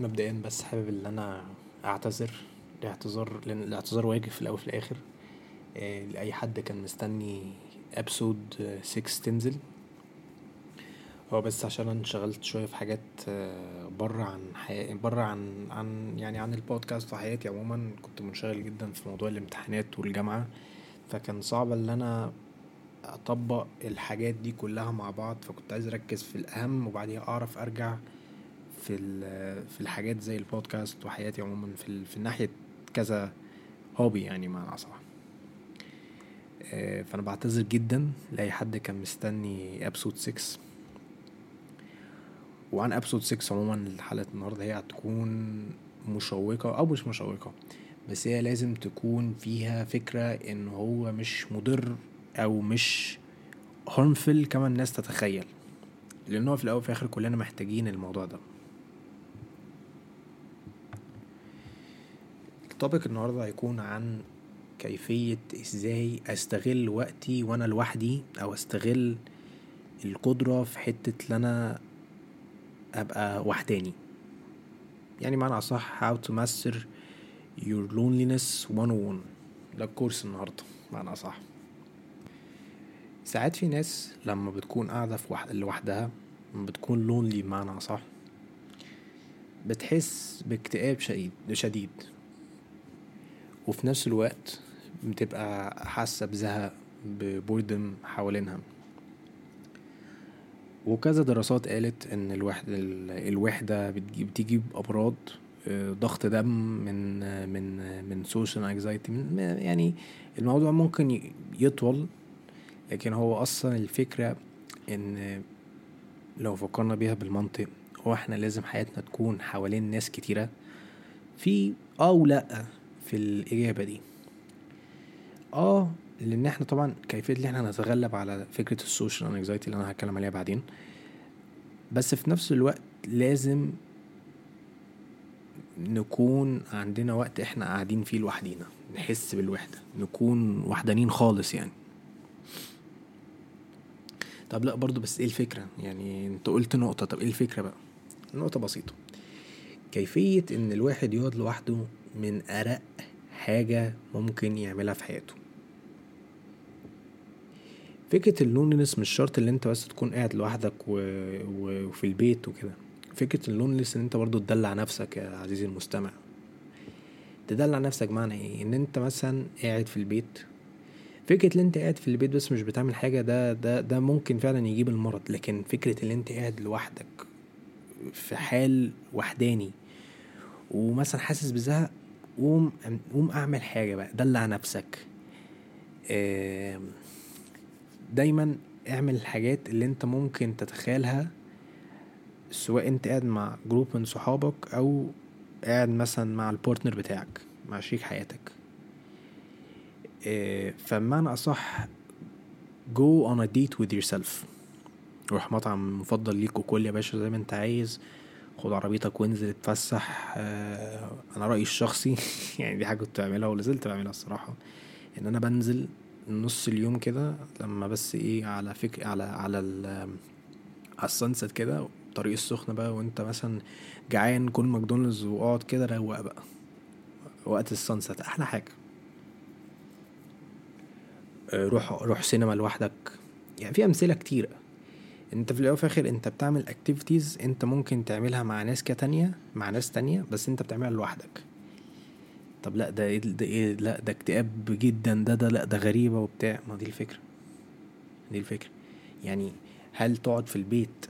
مبدئيا بس حابب إن أنا أعتذر الاعتذار لأن الاعتذار واجب في الأول وفي الآخر. آه، لأي حد كان مستني ابسود 6 تنزل. هو بس عشان أنا انشغلت شوية في حاجات آه، بره عن حياتي بره عن عن يعني عن البودكاست وحياتي عموما. كنت منشغل جدا في موضوع الامتحانات والجامعة. فكان صعب إن أنا أطبق الحاجات دي كلها مع بعض. فكنت عايز أركز في الأهم وبعديها أعرف أرجع في في الحاجات زي البودكاست وحياتي عموما في في ناحية كذا هوبي يعني معنى أصح. آه، فأنا بعتذر جدا لأي حد كان مستني ابسود 6 وعن ابسود 6 عموما حلقة النهارده هي هتكون مشوقة أو مش مشوقة بس هي لازم تكون فيها فكرة إن هو مش مضر أو مش هارمفل كما الناس تتخيل. لأن هو في الأول وفي الآخر كلنا محتاجين الموضوع ده. التوبيك النهارده هيكون عن كيفية إزاي أستغل وقتي وأنا لوحدي أو أستغل القدرة في حتة إن أنا أبقى وحداني يعني معنى أصح how to master your loneliness 101 ده الكورس النهاردة معنى أصح. ساعات في ناس لما بتكون قاعدة في واحد لوحدها بتكون لونلي بمعنى أصح. بتحس باكتئاب شديد. وفي نفس الوقت بتبقى حاسة بزهق ببوردم حوالينها. وكذا دراسات قالت إن الوحدة الوحدة بتجيب أمراض آه، ضغط دم من من من social anxiety يعني الموضوع ممكن يطول لكن هو أصلا الفكرة إن لو فكرنا بيها بالمنطق هو إحنا لازم حياتنا تكون حوالين ناس كتيرة. في آه ولا في الإجابة دي. آه لأن إحنا طبعا كيفية إن إحنا نتغلب على فكرة ال social anxiety اللي أنا هتكلم عليها بعدين. بس في نفس الوقت لازم نكون عندنا وقت إحنا قاعدين فيه لوحدينا. نحس بالوحدة. نكون وحدانين خالص يعني. طب لا برضو بس إيه الفكرة؟ يعني أنت قلت نقطة. طب إيه الفكرة بقى؟ نقطة بسيطة. كيفية إن الواحد يقعد لوحده من أرق حاجة ممكن يعملها في حياته. فكرة ال loneliness مش شرط إن أنت بس تكون قاعد لوحدك و... و... وفي البيت وكده. فكرة ال loneliness إن أنت برضو تدلع نفسك يا عزيزي المستمع. تدلع نفسك معنى إيه؟ إن أنت مثلا قاعد في البيت. فكرة إن أنت قاعد في البيت بس مش بتعمل حاجة ده ده ده ممكن فعلا يجيب المرض. لكن فكرة إن أنت قاعد لوحدك في حال وحداني ومثلا حاسس بزهق قوم قوم أعمل حاجة بقى دلع نفسك. دايما اعمل الحاجات اللي أنت ممكن تتخيلها سواء أنت قاعد مع group من صحابك أو قاعد مثلا مع ال partner بتاعك مع شريك حياتك. إيه، فبمعنى أصح go on a date with yourself. روح مطعم مفضل ليك وكل يا باشا زي ما أنت عايز. خد عربيتك وانزل اتفسح. آه أنا رأيي الشخصي يعني دي حاجة كنت بعملها ولا زلت بعملها الصراحة ان أنا بنزل نص اليوم كده لما بس إيه على فك على على ال على كده طريق السخنة بقى وانت مثلا جعان كل ماكدونالدز واقعد كده روق بقى. وقت السنست أحلى حاجة. روح روح سينما لوحدك. يعني في امثلة كتير. انت في الأول وفي الآخر انت بتعمل activities انت ممكن تعملها مع ناس كتانية مع ناس تانية بس انت بتعملها لوحدك. طب لا ده إيه ده إيه لا ده اكتئاب جدا ده ده لا ده غريبة وبتاع. ما دي الفكرة. دي الفكرة. يعني هل تقعد في البيت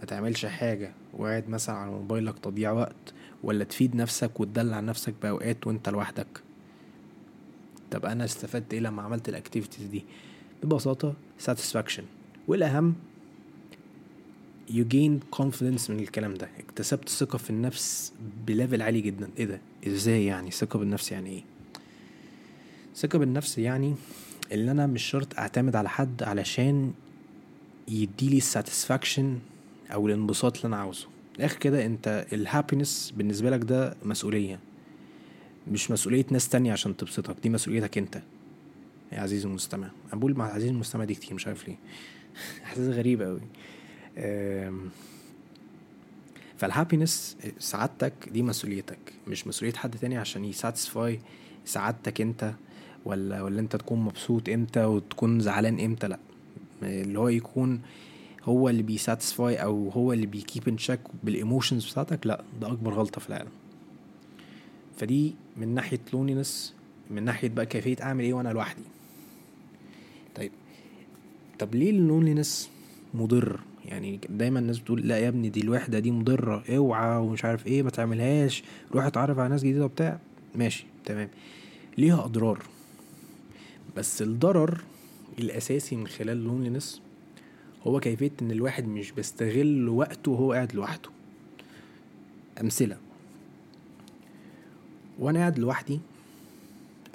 ما تعملش حاجة وقاعد مثلا على موبايلك تضيع وقت ولا تفيد نفسك وتدلع نفسك بأوقات وأنت لوحدك؟ طب أنا استفدت إيه لما عملت ال activities دي؟ ببساطة satisfaction. والأهم you gain confidence من الكلام ده. اكتسبت ثقة في النفس ب level عالي جدا. إيه ده؟ إزاي يعني؟ ثقة بالنفس يعني إيه؟ ثقة بالنفس يعني اللي أنا مش شرط أعتمد على حد علشان يديلي ال satisfaction أو الانبساط اللي أنا عاوزه. الآخر كده أنت ال happiness بالنسبة لك ده مسؤولية. مش مسؤولية ناس تانية عشان تبسطك. دي مسؤوليتك أنت. يا عزيزي المستمع. أنا بقول مع عزيزي المستمع دي كتير مش عارف ليه. احساس غريب أوي. فال happiness سعادتك دي مسؤوليتك مش مسؤولية حد تاني عشان ي satisfy سعادتك انت ولا ولا انت تكون مبسوط إمتى وتكون زعلان إمتى لا. اللي هو يكون هو اللي بي satisfy أو هو اللي بي keep in check بال emotions بتاعتك لا ده أكبر غلطة في العالم. فدي من ناحية loneliness من ناحية بقى كيفية أعمل إيه وأنا لوحدي. طيب طب ليه ال loneliness مضر؟ يعني دايما الناس بتقول لا يا ابني دي الوحدة دي مضرة اوعى ومش عارف إيه ما تعملهاش روح اتعرف على ناس جديدة وبتاع. ماشي تمام. ليها اضرار. بس الضرر الأساسي من خلال ال loneliness هو كيفية إن الواحد مش بيستغل وقته وهو قاعد لوحده. أمثلة. وأنا قاعد لوحدي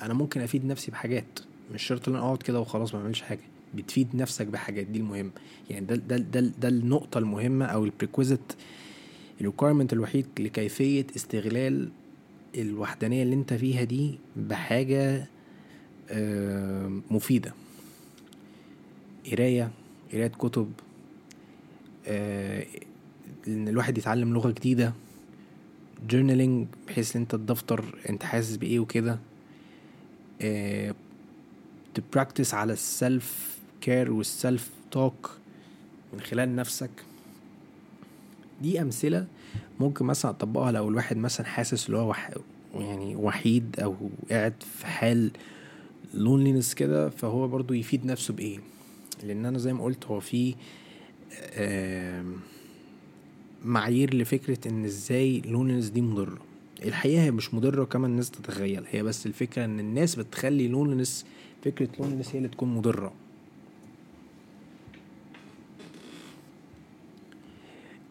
أنا ممكن أفيد نفسي بحاجات مش شرط إن أنا أقعد كده وخلاص ما أعملش حاجة. بتفيد نفسك بحاجات دي المهم. يعني ده ده ده, ده النقطة المهمة أو ال prerequisite ال requirement الوحيد لكيفية استغلال الوحدانية اللي أنت فيها دي بحاجة مفيدة. قراية قراية كتب إن الواحد يتعلم لغة جديدة journaling بحيث إن أنت تدفتر أنت حاسس بإيه وكده ت practice على ال self care وال self talk من خلال نفسك. دي أمثلة ممكن مثلا أطبقها لو الواحد مثلا حاسس اللي هو. يعني وحيد أو قاعد في حال loneliness كده فهو برضو يفيد نفسه بإيه؟ لأن أنا زي ما قلت هو في معايير لفكرة إن إزاي loneliness دي مضرة. الحقيقة هي مش مضرة كما الناس تتخيل هي بس الفكرة إن الناس بتخلي loneliness فكرة loneliness هي اللي تكون مضرة.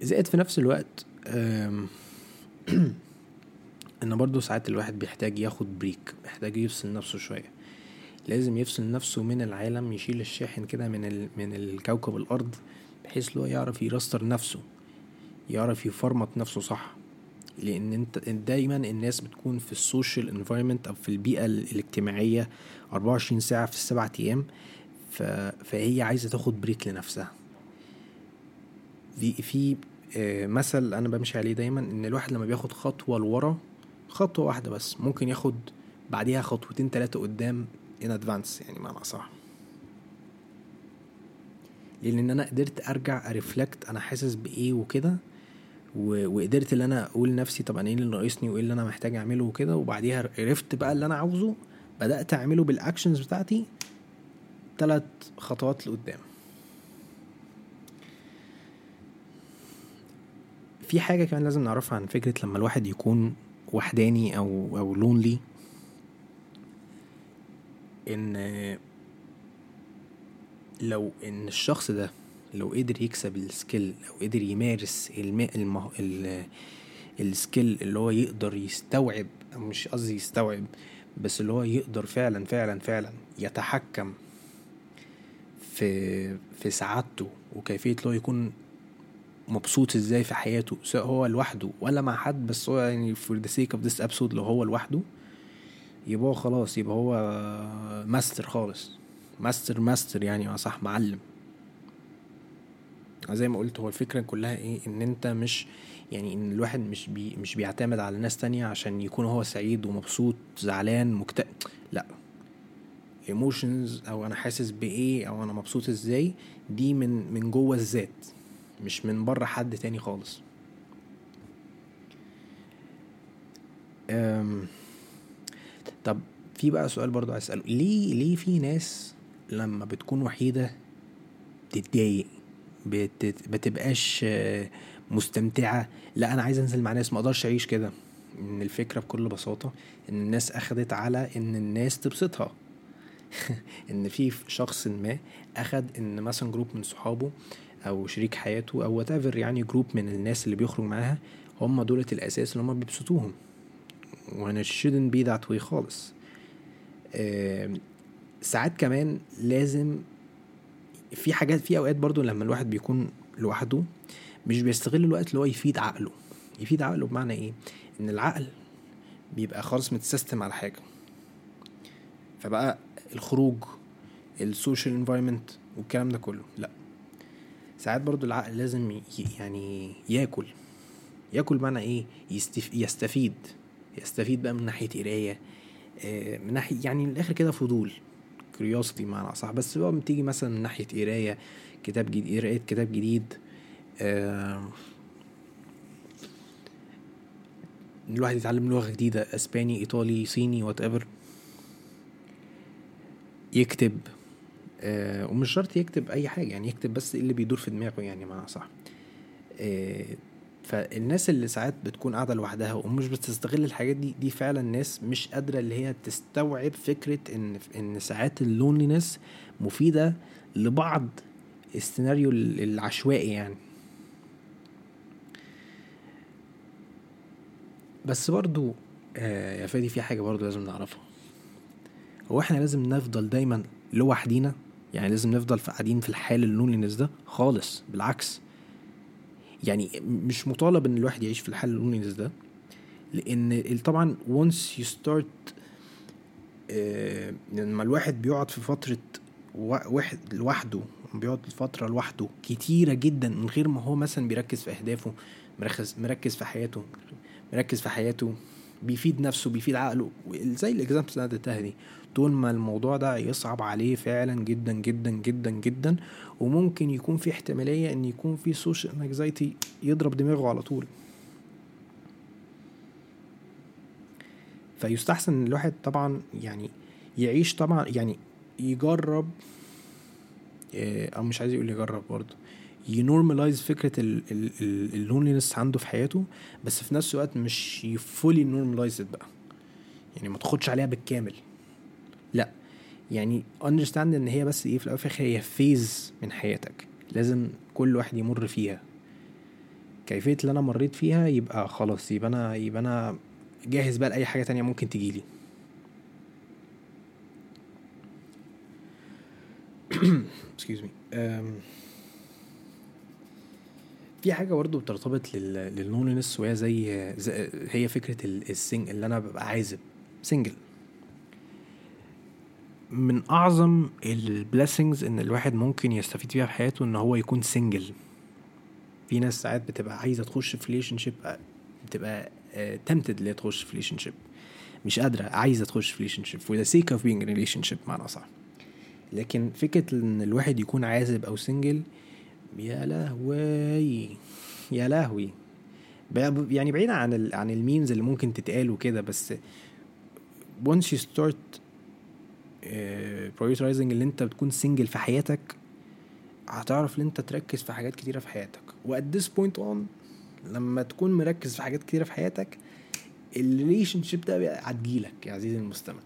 زائد في نفس الوقت إن برضو ساعات الواحد بيحتاج ياخد break محتاج يفصل نفسه شوية لازم يفصل نفسه من العالم يشيل الشاحن كده من ال... من الكوكب الأرض بحيث لو يعرف يـ restart نفسه يعرف يفرمط نفسه صح لأن أنت دايما الناس بتكون في ال social environment أو في البيئة الاجتماعية 24 ساعة في السبعة أيام. فهي عايزة تاخد break لنفسها في في مثل أنا بمشي عليه دايما إن الواحد لما بياخد خطوة لورا خطوة واحدة بس ممكن ياخد بعديها خطوتين ثلاثة قدام in advance يعني معنى صح لأن أنا قدرت أرجع أ reflect أنا حاسس بإيه وكده وقدرت إن أنا أقول لنفسي طب أنا إيه اللي ناقصني وإيه اللي أنا محتاج أعمله وكده وبعديها عرفت بقى اللي أنا عاوزه بدأت أعمله بال actions بتاعتي ثلاث خطوات لقدام. في حاجة كمان لازم نعرفها عن فكرة لما الواحد يكون وحداني أو أو lonely إن لو إن الشخص ده لو قدر يكسب ال skill لو قدر يمارس الم... المه... ال... ال skill اللي هو يقدر يستوعب أو مش قصدي يستوعب بس اللي هو يقدر فعلا فعلا فعلا يتحكم في في سعادته وكيفية اللي هو يكون مبسوط إزاي في حياته سواء هو لوحده ولا مع حد بس هو يعني for the sake of this episode لو هو لوحده يبقى هو خلاص يبقى هو ماستر خالص. master master يعني صح معلم. زي ما قلت هو الفكرة كلها إيه؟ إن أنت مش يعني إن الواحد مش بي مش بيعتمد على ناس تانية عشان يكون هو سعيد ومبسوط زعلان مكتئب لا. ايموشنز أو أنا حاسس بإيه أو أنا مبسوط إزاي؟ دي من من جوه الذات. مش من بره حد تاني خالص. طب في بقى سؤال برضو عايز أسأله. ليه ليه في ناس لما بتكون وحيدة بتتضايق بتت... بتبقاش مستمتعة؟ لا أنا عايز أنزل مع ناس ما أقدرش أعيش كده. إن الفكرة بكل بساطة إن الناس أخدت على إن الناس تبسطها. إن في شخص ما أخد إن مثلا group من صحابه أو شريك حياته أو what يعني group من الناس اللي بيخرج معاها هم دولة الأساس اللي هم بيبسطوهم. وأنا it shouldn't be that way خالص. ساعات كمان لازم في حاجات في أوقات برضو لما الواحد بيكون لوحده مش بيستغل الوقت اللي هو يفيد عقله. يفيد عقله بمعنى إيه؟ إن العقل بيبقى خالص مت system على حاجة. فبقى الخروج ال social environment والكلام ده كله. لأ ساعات برضو العقل لازم يعني ياكل. ياكل معنى إيه؟ يستف... يستفيد. يستفيد بقى من ناحية قراية آه، من ناحية يعني من الآخر كده فضول. curiosity معنى صح بس بقى بتيجي مثلا من ناحية قراية كتاب جديد قرايه كتاب جديد آه، الواحد يتعلم لغة جديدة إسباني إيطالي صيني whatever يكتب. آه ومش شرط يكتب أي حاجة يعني يكتب بس اللي بيدور في دماغه يعني معنى صح. آه فالناس اللي ساعات بتكون قاعدة لوحدها ومش بتستغل الحاجات دي دي فعلا ناس مش قادرة اللي هي تستوعب فكرة إن إن ساعات ال loneliness مفيدة لبعض السيناريو العشوائي يعني. بس برضو آه يا فادي في حاجة برضو لازم نعرفها. هو إحنا لازم نفضل دايما لوحدينا؟ يعني لازم نفضل قاعدين في الحال ال loneliness ده خالص بالعكس. يعني مش مطالب إن الواحد يعيش في الحال ال loneliness ده لأن طبعا once you start آه لما الواحد بيقعد في فترة واحد لوحده بيقعد فترة لوحده كتيرة جدا من غير ما هو مثلا بيركز في أهدافه مركز مركز في حياته مركز في حياته. بيفيد نفسه بيفيد عقله. زي ال examples اللي اديتها دي طول ما الموضوع ده يصعب عليه فعلا جدا جدا جدا جدا وممكن يكون في احتمالية إن يكون في social anxiety يضرب دماغه على طول. فيستحسن إن الواحد طبعا يعني يعيش طبعا يعني يجرب آه، أو مش عايز يقول يجرب برضه. ي normalize فكرة ال loniness عنده في حياته بس في نفس الوقت مش ي fully normalize بقى. يعني ما تاخدش عليها بالكامل. لا. يعني understand إن هي بس إيه في الأول هي phase من حياتك. لازم كل واحد يمر فيها. كيفية اللي أنا مريت فيها يبقى خلاص يبقى أنا يبقى أنا جاهز بقى لأي حاجة تانية ممكن تجيلي. Excuse me. Um, في حاجة برضه بترتبط لل loneliness وهي زي, زي هي فكرة ال sing اللي أنا ببقى عازب single من أعظم ال blessings إن الواحد ممكن يستفيد فيها في حياته إن هو يكون single في ناس ساعات بتبقى عايزة تخش في relationship بتبقى تمتد اللي تخش في relationship مش قادرة عايزة تخش في relationship the sake of being in relationship معنى صح. لكن فكرة إن الواحد يكون عازب أو single يا لهوي يا لهوي. يعني بعيدا عن ال عن ال memes اللي ممكن تتقال وكده بس once you start uh, prioritizing اللي انت بتكون single في حياتك هتعرف ان انت تركز في حاجات كتيرة في حياتك. و at this point on لما تكون مركز في حاجات كتيرة في حياتك ال relationship ده هتجيلك يا عزيزي المستمع.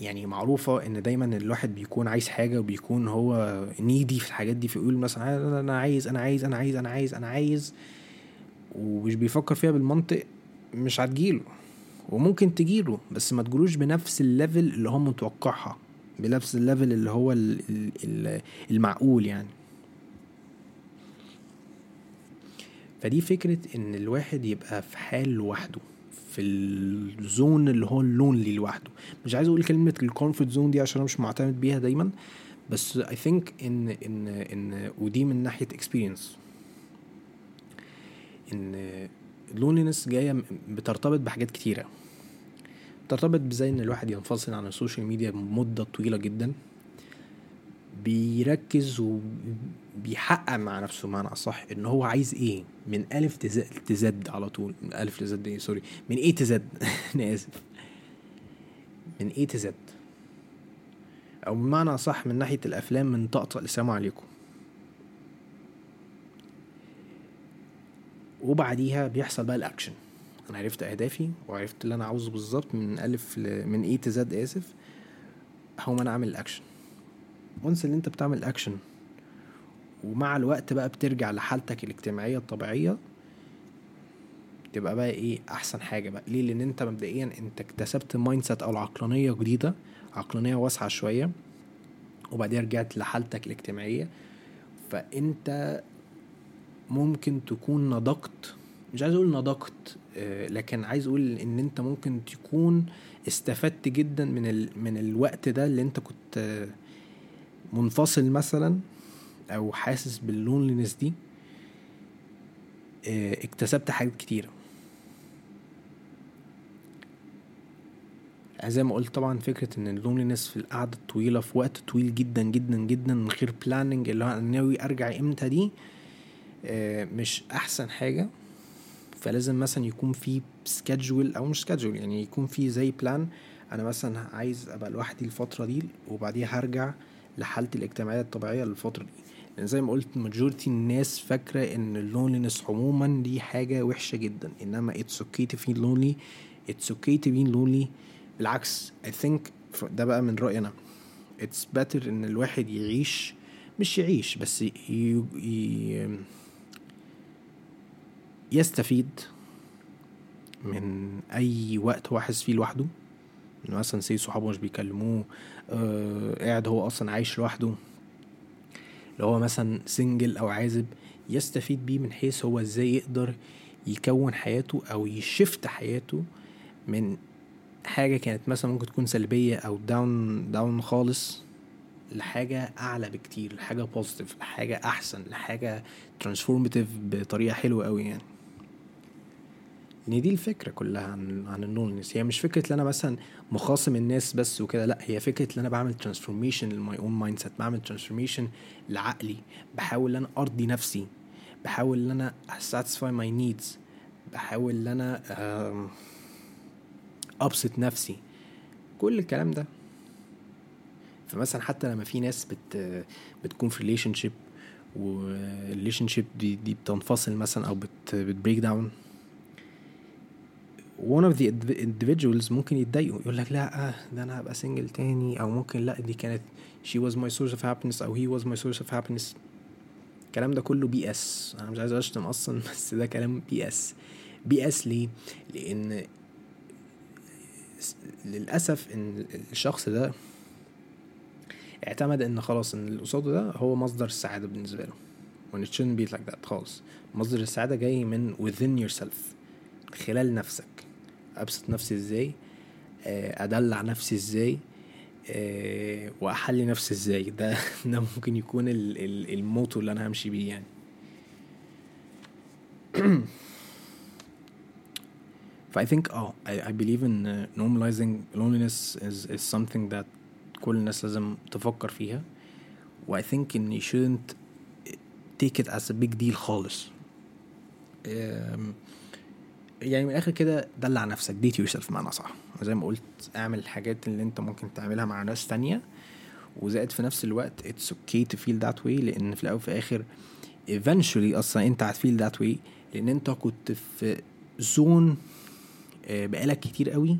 يعني معروفة إن دايما الواحد بيكون عايز حاجة وبيكون هو needy في الحاجات دي فيقول مثلا أنا عايز أنا عايز أنا عايز أنا عايز أنا عايز ومش بيفكر فيها بالمنطق مش هتجيله. وممكن تجيله بس ما تجيلوش بنفس ال level اللي هو متوقعها بنفس ال level اللي هو المعقول يعني. فدي فكرة إن الواحد يبقى في حال لوحده. في ال zone اللي هو ال lonely لوحده. مش عايز أقول كلمة ال comfort zone دي عشان أنا مش معتمد بيها دايما بس I think إن إن إن ودي من ناحية experience إن ال loneliness جاية بترتبط بحاجات كتيرة. بترتبط بزي إن الواحد ينفصل عن ال social media مدة طويلة جدا. بيركز وبيحقق مع نفسه معنى أصح إن هو عايز إيه؟ من ألف to Z على طول. من ألف ل Z إيه؟ sorry. من A to Z أنا آسف. من A to Z أو بمعنى أصح من ناحية الأفلام من طقطق لسلام عليكم. وبعديها بيحصل بقى الأكشن. أنا عرفت أهدافي وعرفت اللي أنا عاوزه بالظبط من ألف ل... من A to Z آسف. هقوم أنا أعمل ال action. once اللي انت بتعمل اكشن ومع الوقت بقى بترجع لحالتك الاجتماعية الطبيعية تبقى بقى إيه احسن حاجة بقى. ليه؟ لأن انت مبدئيا انت اكتسبت mindset أو العقلانية جديدة عقلانية واسعة شوية وبعدين رجعت لحالتك الاجتماعية. فانت ممكن تكون نضجت مش عايز أقول نضجت آه، لكن عايز أقول ان انت ممكن تكون استفدت جدا من ال... من الوقت ده اللي انت كنت منفصل مثلا أو حاسس بال loneliness دي آه، اكتسبت حاجات كتيرة. زي ما قلت طبعا فكرة إن ال loneliness في القعدة الطويلة في وقت طويل جدا جدا جدا من غير planning اللي هو أنا ناوي أرجع إمتى دي آه، مش أحسن حاجة. فلازم مثلا يكون في schedule أو مش schedule يعني يكون في زي plan أنا مثلا عايز أبقى لوحدي الفترة دي وبعديها هرجع لحالتي الاجتماعية الطبيعية للفترة دي. لأن زي ما قلت majority الناس فاكرة إن ال loneliness عموما دي حاجة وحشة جدا. إنما it's okay to feel lonely. it's okay to be lonely. بالعكس I think ده بقى من رأيي أنا. it's better إن الواحد يعيش مش يعيش بس ي... ي... يستفيد من أي وقت هو حاسس فيه لوحده. إن مثلا say صحابه مش بيكلموه آه قاعد هو أصلا عايش لوحده. لو هو مثلا single أو عازب يستفيد بيه من حيث هو إزاي يقدر يكون حياته أو ي shift حياته من حاجة كانت مثلا ممكن تكون سلبية أو down down خالص لحاجة أعلى بكتير لحاجة positive لحاجة أحسن لحاجة transformative بطريقة حلوة أوي يعني. ان دي الفكرة كلها عن عن ال loneliness هي مش فكرة إن أنا مثلا مخاصم الناس بس وكده لأ هي فكرة إن أنا بعمل transformation ل my own mindset بعمل transformation لعقلي. بحاول إن أنا أرضي نفسي بحاول إن أنا satisfy my needs بحاول إن أنا أبسط نفسي. كل الكلام ده. فمثلا حتى لما في ناس بت بتكون في relationship وال relationship دي دي بتنفصل مثلا أو بت بت break down one of the individuals ممكن يتضايقوا يقول لك لا ده أنا هبقى single تاني أو ممكن لا دي كانت she was my source of happiness أو he was my source of happiness. الكلام ده كله BS أنا مش عايز أشتم أصلا بس ده كلام BS بي اس ليه؟ لأن للأسف إن الشخص ده اعتمد إن خلاص إن اللي قصاده ده هو مصدر السعادة بالنسبة له. When it shouldn't be like that خالص. مصدر السعادة جاي من within yourself خلال نفسك. أبسط نفسي إزاي آه، أدلع نفسي إزاي أه وأحلي نفسي إزاي. ده ده ممكن يكون الموتو اللي أنا همشي بيه يعني. ف I think آه believe in uh, normalizing loneliness is, is something that كل الناس لازم تفكر فيها. و I think إن you shouldn't take it as a big deal خالص. يعني من الآخر كده دلع نفسك. date yourself معنى صح. زي ما قلت اعمل الحاجات اللي انت ممكن تعملها مع ناس تانية. وزائد في نفس الوقت it's okay to feel that way لأن في الأول وفي الآخر eventually أصلا أنت هت feel that way لأن أنت كنت في zone آه، بقالك كتير قوي.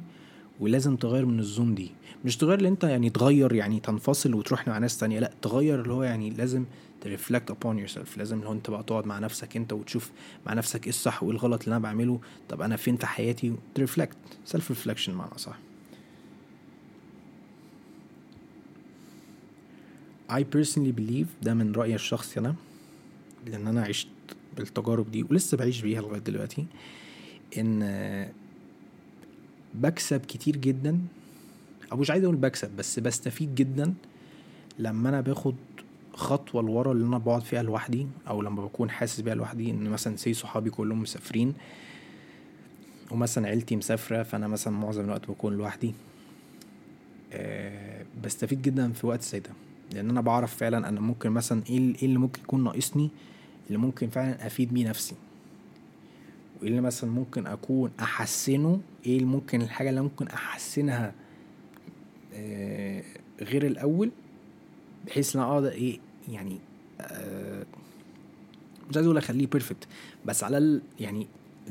ولازم تغير من ال zone دي. مش تغير اللي انت يعني تغير يعني تنفصل وتروح مع ناس تانية لا تغير اللي هو يعني لازم ت reflect upon yourself. لازم لو انت بقى تقعد مع نفسك انت وتشوف مع نفسك إيه الصح وايه الغلط اللي أنا بعمله. طب أنا فين في حياتي؟ ت reflect self-reflection معنى صح. I personally believe ده من رأيي الشخصي أنا لأن أنا عشت بالتجارب دي ولسه بعيش بيها لغاية دلوقتي إن بكسب كتير جدا. أو مش عايز أقول بكسب بس بستفيد جدا لما أنا باخد خطوة لورا اللي أنا بقعد فيها لوحدي أو لما بكون حاسس بيها لوحدي إن مثلا سي صحابي كلهم مسافرين ومثلا عيلتي مسافرة فأنا مثلا معظم الوقت بكون لوحدي. أه بستفيد جدا في وقت زي ده. لأن أنا بعرف فعلا أنا ممكن مثلا إيه إيه اللي ممكن يكون ناقصني اللي ممكن فعلا أفيد بيه نفسي. وإيه اللي مثلا ممكن أكون أحسنه؟ إيه اللي ممكن الحاجة اللي ممكن أحسنها آه غير الأول؟ بحيث إن أقدر إيه يعني آه مش عايز أقول أخليه بيرفكت بس على يعني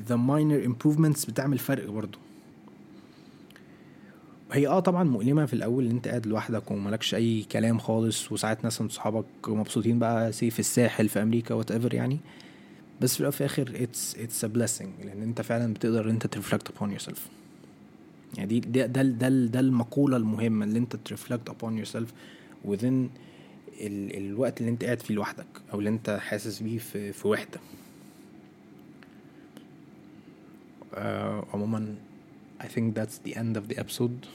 the minor improvements بتعمل فرق برضه. هي آه طبعا مؤلمة في الأول إن أنت قاعد لوحدك وملكش أي كلام خالص وساعات مثلا صحابك مبسوطين بقى say في الساحل في أمريكا whatever يعني. بس في الأول الآخر it's it's a blessing لأن أنت فعلا بتقدر أنت ت reflect upon yourself. يعني دي ده ده ده, ده المقولة المهمة اللي أنت ت reflect upon yourself within ال الوقت اللي أنت قاعد فيه لوحدك أو اللي أنت حاسس بيه في في وحدة. uh, عموما I think that's the end of the episode.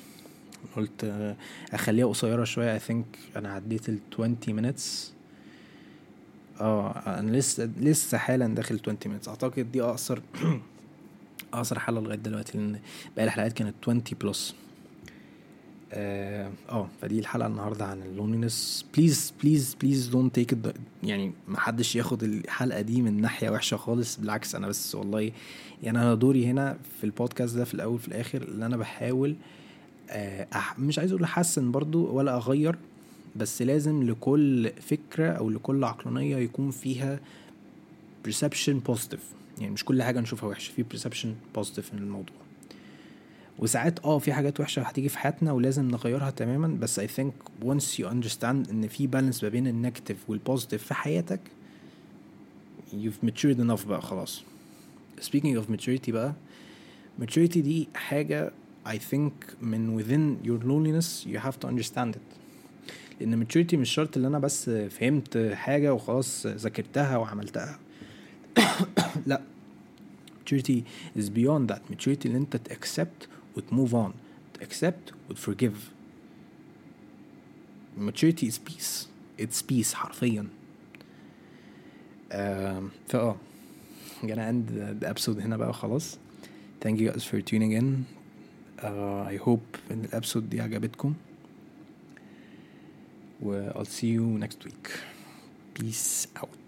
قلت uh, أخليها قصيرة شوية. I think أنا عديت ال 20 minutes. آه أنا لسه لسه حالا داخل 20 minutes. أعتقد دي أقصر أقصر حلقه لغاية دلوقتي لأن باقي الحلقات كانت 20 plus آه آه، فدي الحلقة النهارده عن ال loneliness please please please don't take يعني ما حدش ياخد الحلقة دي من ناحية وحشة خالص. بالعكس أنا بس والله يعني أنا دوري هنا في البودكاست ده في الأول في الآخر اللي أنا بحاول آه مش عايز أقول أحسن برضو ولا أغير بس لازم لكل فكرة أو لكل عقلانية يكون فيها perception positive. يعني مش كل حاجة نشوفها وحشة في perception positive من الموضوع. وساعات آه في حاجات وحشة هتيجي في حياتنا ولازم نغيرها تماما بس I think once you understand إن في balance ما بين ال negative وال positive في حياتك you've matured enough بقى خلاص. Speaking of maturity بقى maturity دي حاجة I think من within your loneliness you have to understand it. لأن maturity مش شرط اللي أنا بس فهمت حاجة وخلاص ذاكرتها وعملتها لا maturity is beyond that maturity اللي انت ت accept وت move on accept وت forgive maturity is peace it's peace حرفيا um, فاه gonna end the episode هنا بقى خلاص thank you guys for tuning in uh, I hope ان الابسود دي عجبتكم I'll see you next week. Peace out